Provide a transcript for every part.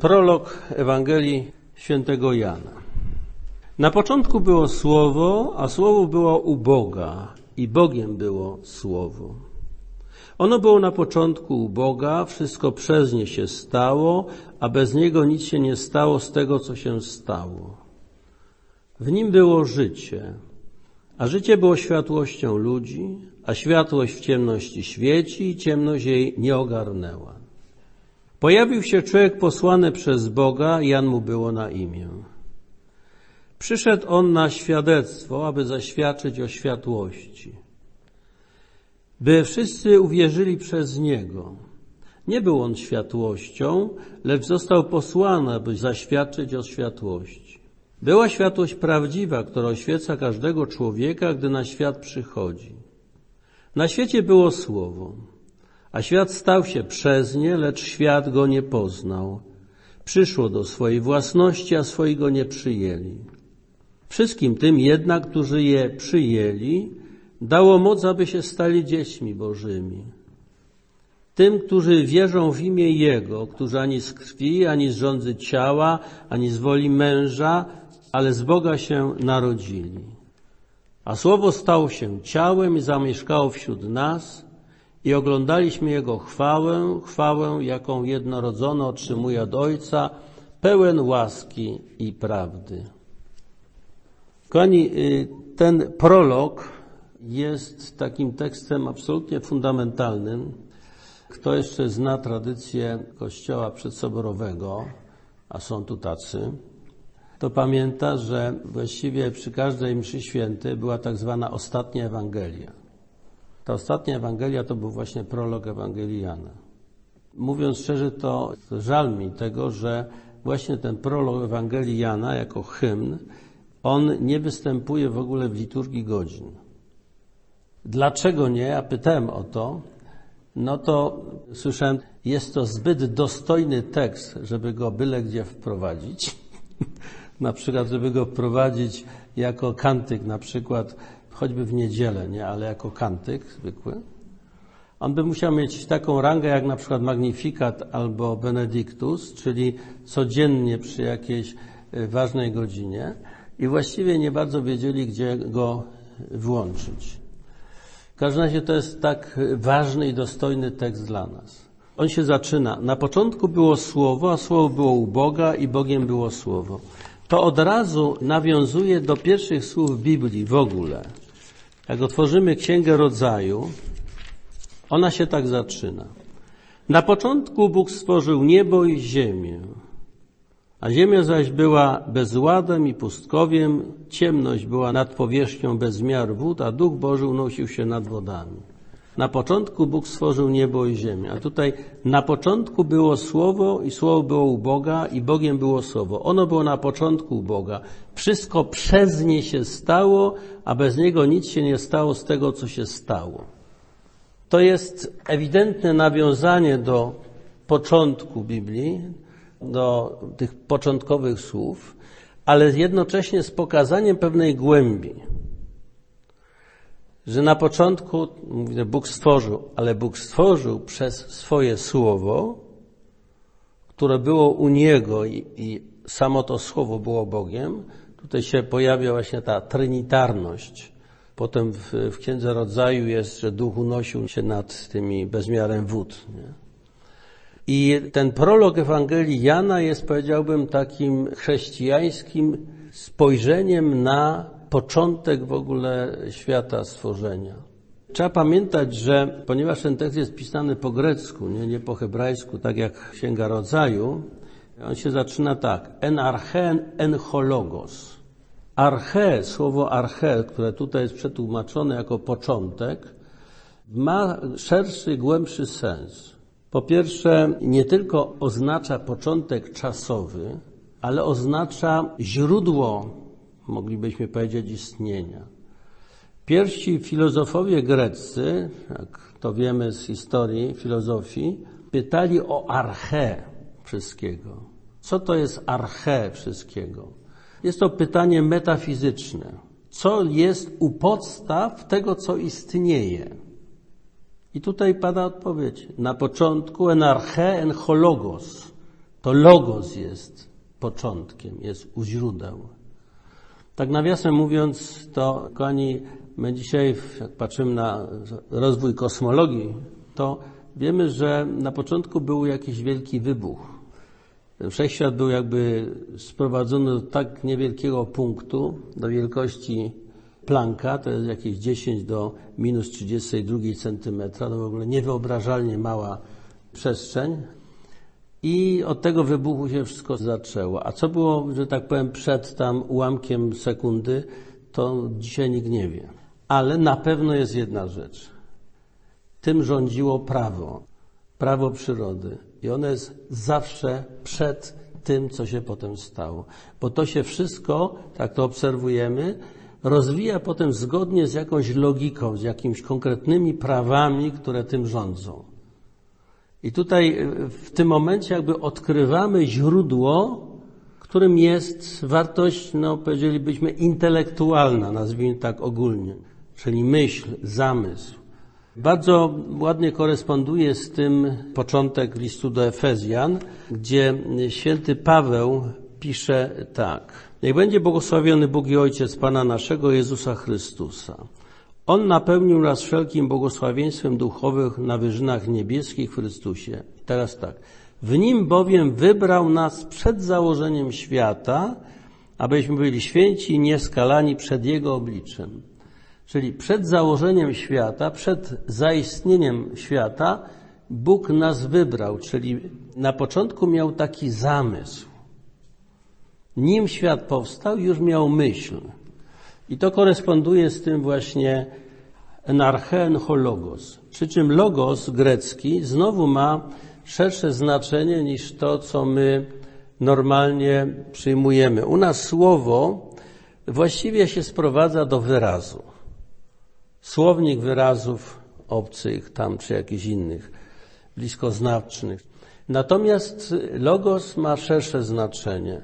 Prolog Ewangelii świętego Jana. Na początku było Słowo, a Słowo było u Boga i Bogiem było Słowo. Ono było na początku u Boga, wszystko przez nie się stało, a bez niego nic się nie stało z tego, co się stało. W nim było życie, a życie było światłością ludzi, a światłość w ciemności świeci i ciemność jej nie ogarnęła. Pojawił się człowiek posłany przez Boga, Jan mu było na imię. Przyszedł on na świadectwo, aby zaświadczyć o światłości, by wszyscy uwierzyli przez niego. Nie był on światłością, lecz został posłany, aby zaświadczyć o światłości. Była światłość prawdziwa, która oświeca każdego człowieka, gdy na świat przychodzi. Na świecie było słowo. A świat stał się przez nie, lecz świat go nie poznał. Przyszło do swojej własności, a swoi go nie przyjęli. Wszystkim tym jednak, którzy je przyjęli, dało moc, aby się stali dziećmi Bożymi. Tym, którzy wierzą w imię Jego, którzy ani z krwi, ani z rządzy ciała, ani z woli męża, ale z Boga się narodzili. A Słowo stało się ciałem i zamieszkało wśród nas, i oglądaliśmy Jego chwałę, chwałę, jaką jednorodzony otrzymuje od Ojca, pełen łaski i prawdy. Kochani, ten prolog jest takim tekstem absolutnie fundamentalnym. Kto jeszcze zna tradycję Kościoła przedsoborowego, a są tu tacy, to pamięta, że właściwie przy każdej mszy świętej była tak zwana ostatnia Ewangelia. Ta ostatnia Ewangelia to był właśnie prolog Ewangelii Jana. Mówiąc szczerze, to żal mi tego, że właśnie ten prolog Ewangelii Jana jako hymn, on nie występuje w ogóle w liturgii godzin. Dlaczego nie? Ja pytałem o to. No to słyszałem, jest to zbyt dostojny tekst, żeby go byle gdzie wprowadzić. na przykład, żeby go wprowadzić jako kantyk, na przykład choćby w niedzielę, nie, ale jako kantyk zwykły. On by musiał mieć taką rangę jak na przykład Magnificat albo Benedictus, czyli codziennie przy jakiejś ważnej godzinie i właściwie nie bardzo wiedzieli, gdzie go włączyć. W każdym razie to jest tak ważny i dostojny tekst dla nas. On się zaczyna. Na początku było Słowo, a Słowo było u Boga i Bogiem było Słowo. To od razu nawiązuje do pierwszych słów Biblii w ogóle. Jak otworzymy Księgę Rodzaju, ona się tak zaczyna. Na początku Bóg stworzył niebo i ziemię, a ziemia zaś była bezładem i pustkowiem, ciemność była nad powierzchnią bez miar wód, a Duch Boży unosił się nad wodami. Na początku Bóg stworzył niebo i ziemię, a tutaj na początku było Słowo i Słowo było u Boga i Bogiem było Słowo. Ono było na początku u Boga. Wszystko przez nie się stało, a bez niego nic się nie stało z tego, co się stało. To jest ewidentne nawiązanie do początku Biblii, do tych początkowych słów, ale jednocześnie z pokazaniem pewnej głębi że na początku mówię, Bóg stworzył, ale Bóg stworzył przez swoje słowo, które było u Niego i, i samo to słowo było Bogiem. Tutaj się pojawia właśnie ta trinitarność. Potem w, w Księdze Rodzaju jest, że duch unosił się nad tymi bezmiarem wód. Nie? I ten prolog Ewangelii Jana jest, powiedziałbym, takim chrześcijańskim spojrzeniem na początek w ogóle świata stworzenia. Trzeba pamiętać, że ponieważ ten tekst jest pisany po grecku, nie, nie po hebrajsku, tak jak Księga Rodzaju, on się zaczyna tak. En archen en hologos. Arche, słowo arche, które tutaj jest przetłumaczone jako początek, ma szerszy, głębszy sens. Po pierwsze, nie tylko oznacza początek czasowy, ale oznacza źródło moglibyśmy powiedzieć, istnienia. Pierwsi filozofowie greccy, jak to wiemy z historii filozofii, pytali o arche wszystkiego. Co to jest arche wszystkiego? Jest to pytanie metafizyczne. Co jest u podstaw tego, co istnieje? I tutaj pada odpowiedź. Na początku en arche en hologos. To Logos jest początkiem, jest u źródeł. Tak nawiasem mówiąc, to kochani, my dzisiaj, jak patrzymy na rozwój kosmologii, to wiemy, że na początku był jakiś wielki wybuch. Ten wszechświat był jakby sprowadzony do tak niewielkiego punktu, do wielkości Plancka, to jest jakieś 10 do minus 32 centymetra, to w ogóle niewyobrażalnie mała przestrzeń. I od tego wybuchu się wszystko zaczęło. A co było, że tak powiem, przed tam ułamkiem sekundy, to dzisiaj nikt nie wie. Ale na pewno jest jedna rzecz. Tym rządziło prawo, prawo przyrody. I ono jest zawsze przed tym, co się potem stało. Bo to się wszystko, tak to obserwujemy, rozwija potem zgodnie z jakąś logiką, z jakimiś konkretnymi prawami, które tym rządzą. I tutaj w tym momencie jakby odkrywamy źródło, którym jest wartość, no powiedzielibyśmy, intelektualna, nazwijmy tak ogólnie, czyli myśl, zamysł. Bardzo ładnie koresponduje z tym początek listu do Efezjan, gdzie święty Paweł pisze tak. Niech będzie błogosławiony Bóg i Ojciec Pana naszego Jezusa Chrystusa. On napełnił nas wszelkim błogosławieństwem duchowych na wyżynach niebieskich w Chrystusie. Teraz tak. W nim bowiem wybrał nas przed założeniem świata, abyśmy byli święci i nieskalani przed Jego obliczem. Czyli przed założeniem świata, przed zaistnieniem świata, Bóg nas wybrał, czyli na początku miał taki zamysł. Nim świat powstał, już miał myśl. I to koresponduje z tym właśnie enarchen hologos. Przy czym logos grecki znowu ma szersze znaczenie niż to, co my normalnie przyjmujemy. U nas słowo właściwie się sprowadza do wyrazu. Słownik wyrazów obcych tam czy jakichś innych, bliskoznacznych. Natomiast logos ma szersze znaczenie.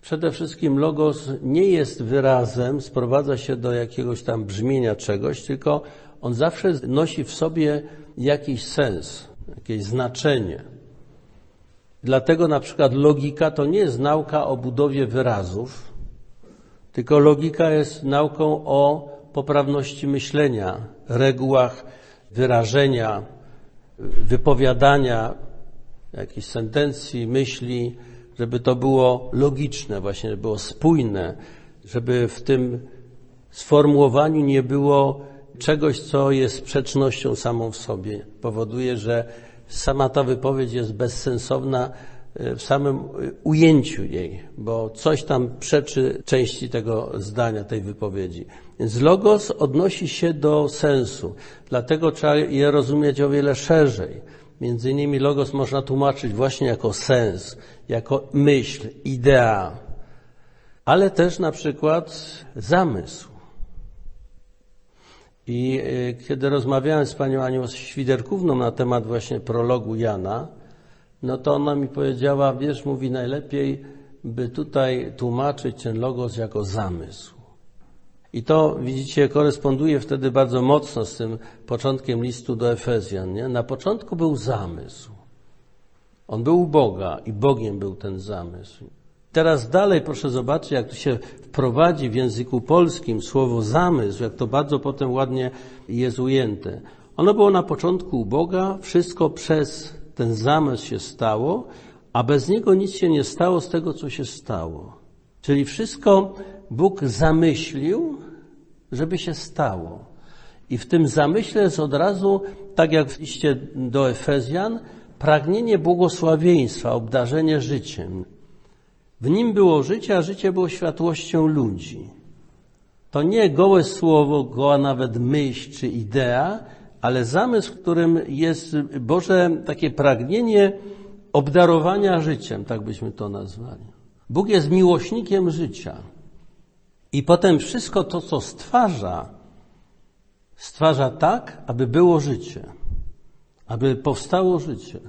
Przede wszystkim logos nie jest wyrazem, sprowadza się do jakiegoś tam brzmienia czegoś, tylko on zawsze nosi w sobie jakiś sens, jakieś znaczenie. Dlatego na przykład logika to nie jest nauka o budowie wyrazów, tylko logika jest nauką o poprawności myślenia, regułach wyrażenia, wypowiadania jakichś sentencji, myśli, żeby to było logiczne, właśnie, żeby było spójne, żeby w tym sformułowaniu nie było czegoś, co jest sprzecznością samą w sobie. Powoduje, że sama ta wypowiedź jest bezsensowna e, w samym e, ujęciu jej, bo coś tam przeczy części tego zdania, tej wypowiedzi. Więc logos odnosi się do sensu, dlatego trzeba je rozumieć o wiele szerzej. Między innymi logos można tłumaczyć właśnie jako sens, jako myśl, idea, ale też na przykład zamysł. I e, kiedy rozmawiałem z panią Anią Świderkówną na temat właśnie prologu Jana, no to ona mi powiedziała, wiesz, mówi najlepiej, by tutaj tłumaczyć ten logos jako zamysł. I to, widzicie, koresponduje wtedy bardzo mocno z tym początkiem listu do Efezjan. Nie? Na początku był zamysł. On był u Boga i Bogiem był ten zamysł. Teraz dalej proszę zobaczyć, jak tu się wprowadzi w języku polskim słowo zamysł, jak to bardzo potem ładnie jest ujęte. Ono było na początku u Boga, wszystko przez ten zamysł się stało, a bez niego nic się nie stało z tego, co się stało. Czyli wszystko Bóg zamyślił, żeby się stało. I w tym zamyśle jest od razu, tak jak w liście do Efezjan, pragnienie błogosławieństwa, obdarzenie życiem. W nim było życie, a życie było światłością ludzi. To nie gołe słowo, goła nawet myśl czy idea, ale zamysł, w którym jest Boże takie pragnienie obdarowania życiem, tak byśmy to nazwali. Bóg jest miłośnikiem życia. I potem wszystko to, co stwarza, stwarza tak, aby było życie, aby powstało życie.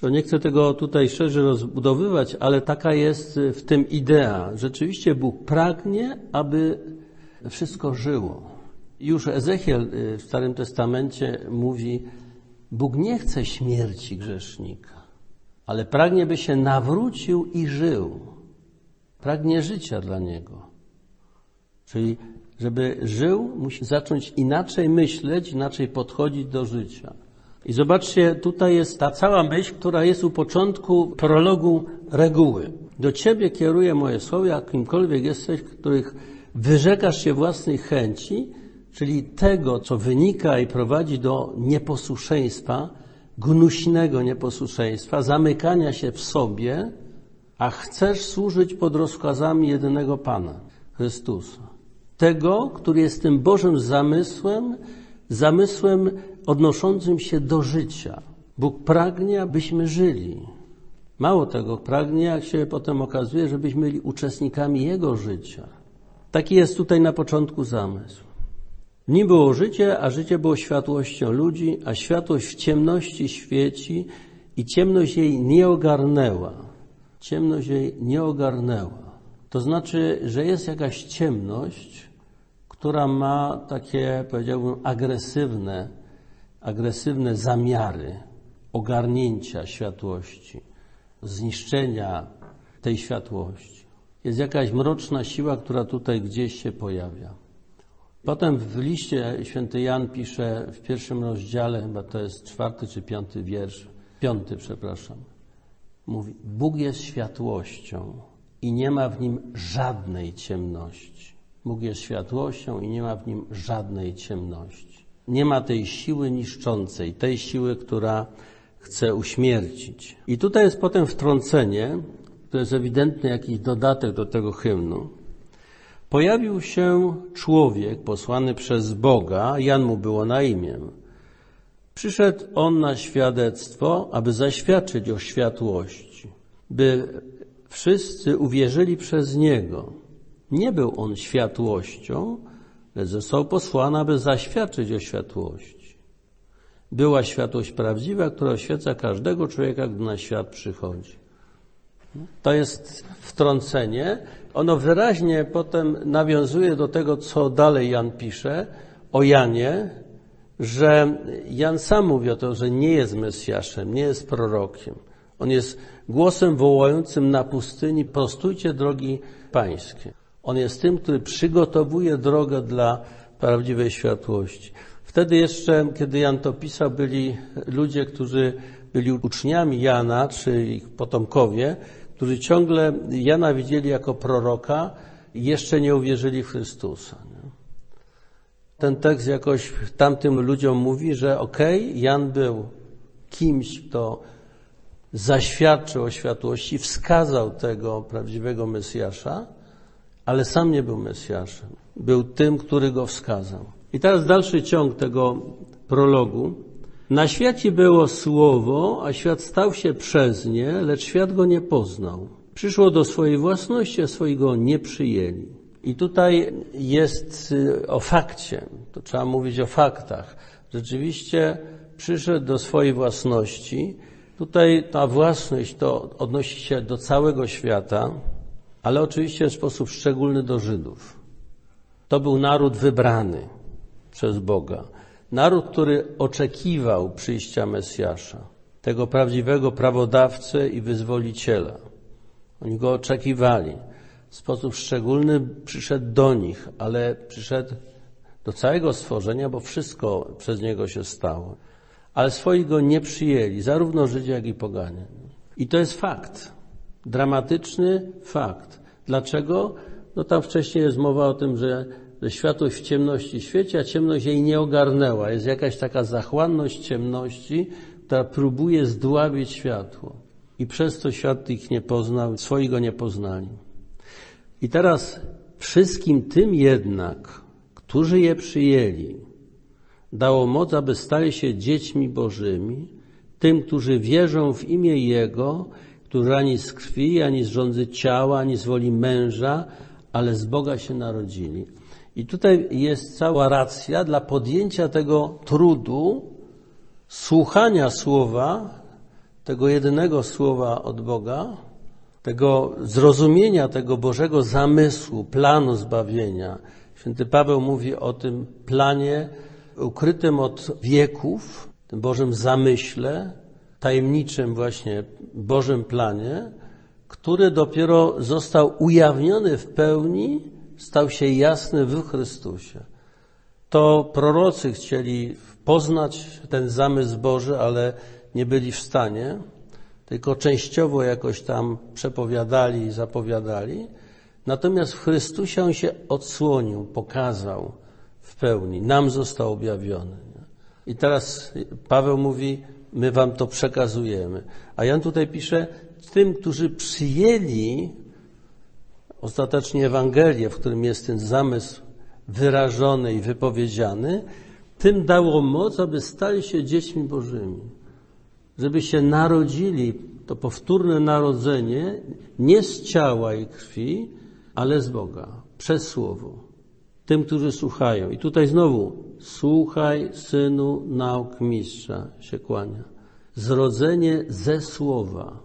To nie chcę tego tutaj szerzej rozbudowywać, ale taka jest w tym idea. Rzeczywiście Bóg pragnie, aby wszystko żyło. Już Ezechiel y, w Starym Testamencie mówi, Bóg nie chce śmierci grzesznika. ale pragnie, by się nawrócił i żył. Pragnie życia dla niego. Czyli, żeby żył, musi zacząć inaczej myśleć, inaczej podchodzić do życia. I zobaczcie, tutaj jest ta cała myśl, która jest u początku prologu reguły. Do Ciebie kieruję moje słowa, jak kimkolwiek jesteś, których wyrzekasz się własnej chęci, czyli tego, co wynika i prowadzi do nieposłuszeństwa, gnuśnego nieposłuszeństwa, zamykania się w sobie, a chcesz służyć pod rozkazami jedynego Pana, Chrystusa. Tego, który jest tym Bożym zamysłem, zamysłem odnoszącym się do życia. Bóg pragnie, abyśmy żyli. Mało tego, pragnie, jak się potem okazuje, żebyśmy byli uczestnikami Jego życia. Taki jest tutaj na początku zamysł. W nim było życie, a życie było światłością ludzi, a światłość w ciemności świeci i ciemność jej nie ogarnęła. Ciemność jej nie ogarnęła. To znaczy, że jest jakaś ciemność, która ma takie, powiedziałbym, agresywne, agresywne zamiary ogarnięcia światłości, zniszczenia tej światłości. Jest jakaś mroczna siła, która tutaj gdzieś się pojawia. Potem w liście święty Jan pisze w pierwszym rozdziale, chyba to jest czwarty czy piąty wiersz, piąty, przepraszam. Mówi, Bóg jest światłością i nie ma w nim żadnej ciemności. Bóg jest światłością i nie ma w nim żadnej ciemności. Nie ma tej siły niszczącej, tej siły, która chce uśmiercić. I tutaj jest potem wtrącenie, to jest ewidentny jakiś dodatek do tego hymnu. Pojawił się człowiek posłany przez Boga, Jan mu było na imię. Przyszedł on na świadectwo, aby zaświadczyć o światłości, by wszyscy uwierzyli przez niego. Nie był on światłością, lecz został posłany, aby zaświadczyć o światłości. Była światłość prawdziwa, która oświeca każdego człowieka, gdy na świat przychodzi. To jest wtrącenie. Ono wyraźnie potem nawiązuje do tego, co dalej Jan pisze o Janie, że Jan sam mówi o tym, że nie jest Mesjaszem, nie jest prorokiem. On jest głosem wołającym na pustyni, prostujcie drogi pańskie. On jest tym, który przygotowuje drogę dla prawdziwej światłości. Wtedy jeszcze, kiedy Jan to pisał, byli ludzie, którzy byli uczniami Jana, czy ich potomkowie, którzy ciągle Jana widzieli jako proroka i jeszcze nie uwierzyli w Chrystusa. Ten tekst jakoś tamtym ludziom mówi, że okej, okay, Jan był kimś, kto zaświadczył o światłości, wskazał tego prawdziwego Mesjasza, ale sam nie był Mesjaszem. Był tym, który go wskazał. I teraz dalszy ciąg tego prologu. Na świecie było słowo, a świat stał się przez nie, lecz świat go nie poznał. Przyszło do swojej własności, a swojego nie przyjęli. I tutaj jest y, o fakcie, to trzeba mówić o faktach. Rzeczywiście przyszedł do swojej własności. Tutaj ta własność to odnosi się do całego świata, ale oczywiście w sposób szczególny do Żydów. To był naród wybrany przez Boga. Naród, który oczekiwał przyjścia Mesjasza, tego prawdziwego prawodawcę i wyzwoliciela. Oni go oczekiwali. W sposób szczególny przyszedł do nich, ale przyszedł do całego stworzenia, bo wszystko przez niego się stało. Ale swoi go nie przyjęli, zarówno Żydzi, jak i poganie. I to jest fakt. Dramatyczny fakt. Dlaczego? No tam wcześniej jest mowa o tym, że że światłość w ciemności świeci, a ciemność jej nie ogarnęła. Jest jakaś taka zachłanność ciemności, która próbuje zdławić światło. I przez to świat ich nie poznał, swoi go nie poznali. I teraz wszystkim tym jednak, którzy je przyjęli, dało moc, aby stali się dziećmi Bożymi, tym, którzy wierzą w imię Jego, którzy ani z krwi, ani z rządzy ciała, ani z woli męża, ale z Boga się narodzili. I tutaj jest cała racja dla podjęcia tego trudu, słuchania słowa, tego jedynego słowa od Boga, tego zrozumienia tego Bożego zamysłu, planu zbawienia. Święty Paweł mówi o tym planie ukrytym od wieków, tym Bożym zamyśle, tajemniczym właśnie Bożym planie, który dopiero został ujawniony w pełni, stał się jasny w Chrystusie. To prorocy chcieli poznać ten zamysł Boży, ale nie byli w stanie, tylko częściowo jakoś tam przepowiadali i zapowiadali. Natomiast w Chrystusie on się odsłonił, pokazał w pełni. Nam został objawiony. I teraz Paweł mówi, my wam to przekazujemy. A Jan tutaj pisze, tym, którzy przyjęli ostatecznie Ewangelię, w którym jest ten zamysł wyrażony i wypowiedziany, tym dało moc, aby stali się dziećmi Bożymi. Żeby się narodzili, to powtórne narodzenie, nie z ciała i krwi, ale z Boga, przez Słowo. Tym, którzy słuchają. I tutaj znowu, słuchaj, synu nauk mistrza, się kłania. Zrodzenie ze Słowa,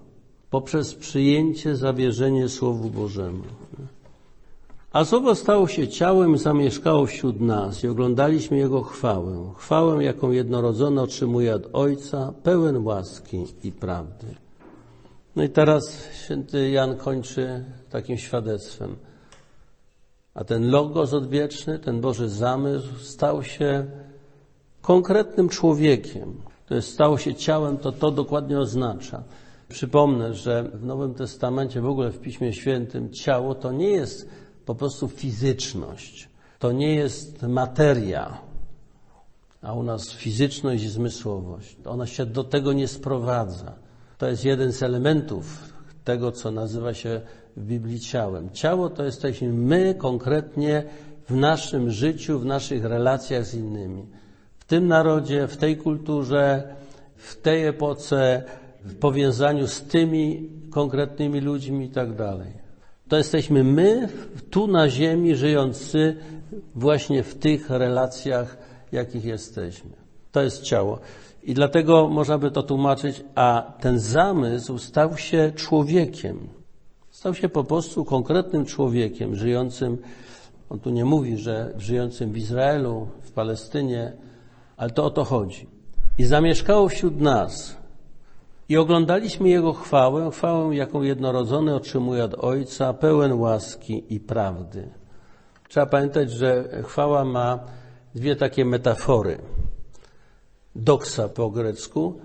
poprzez przyjęcie, zawierzenie Słowu Bożemu. A słowo stało się ciałem, zamieszkało wśród nas i oglądaliśmy Jego chwałę. Chwałę, jaką jednorodzony otrzymuje od Ojca, pełen łaski i prawdy. No i teraz święty Jan kończy takim świadectwem. A ten logos odwieczny, ten Boży zamysł stał się konkretnym człowiekiem. To jest stało się ciałem, to to dokładnie oznacza. Przypomnę, że w Nowym Testamencie, w ogóle w Piśmie Świętym, ciało to nie jest po prostu fizyczność. To nie jest materia, a u nas fizyczność i zmysłowość. Ona się do tego nie sprowadza. To jest jeden z elementów tego, co nazywa się w Biblii ciałem. Ciało to jesteśmy my konkretnie w naszym życiu, w naszych relacjach z innymi. W tym narodzie, w tej kulturze, w tej epoce, w powiązaniu z tymi konkretnymi ludźmi i tak dalej to jesteśmy my tu na ziemi żyjący właśnie w tych relacjach, jakich jesteśmy. To jest ciało. I dlatego można by to tłumaczyć, a ten zamysł stał się człowiekiem. Stał się po prostu konkretnym człowiekiem żyjącym, on tu nie mówi, że żyjącym w Izraelu, w Palestynie, ale to o to chodzi. I zamieszkało wśród nas, i oglądaliśmy Jego chwałę, chwałę, jaką jednorodzony otrzymuje od Ojca, pełen łaski i prawdy. Trzeba pamiętać, że chwała ma dwie takie metafory. Doksa po grecku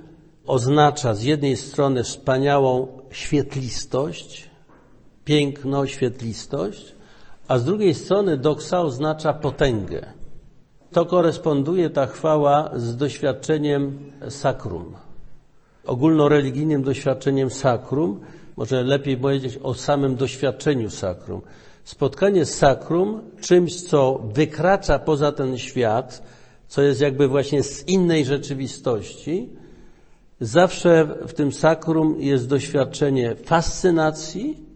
oznacza z jednej strony wspaniałą świetlistość, piękno, świetlistość, a z drugiej strony doksa oznacza potęgę. To koresponduje ta chwała z doświadczeniem sakrum ogólnoreligijnym doświadczeniem sakrum, może lepiej powiedzieć o samym doświadczeniu sakrum. Spotkanie z sakrum, czymś, co wykracza poza ten świat, co jest jakby właśnie z innej rzeczywistości, zawsze w tym sakrum jest doświadczenie fascynacji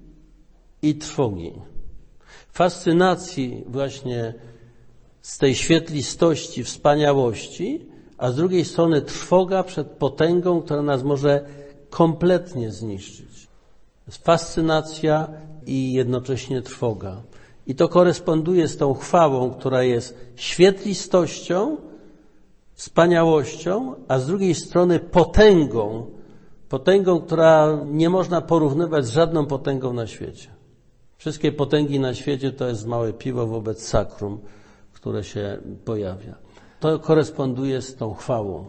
i trwogi. Fascynacji właśnie z tej świetlistości, wspaniałości, a z drugiej strony trwoga przed potęgą, która nas może kompletnie zniszczyć. Fascynacja i jednocześnie trwoga. I to koresponduje z tą chwałą, która jest świetlistością, wspaniałością, a z drugiej strony potęgą, potęgą, która nie można porównywać z żadną potęgą na świecie. Wszystkie potęgi na świecie to jest małe piwo wobec sakrum, które się pojawia. To koresponduje z tą chwałą.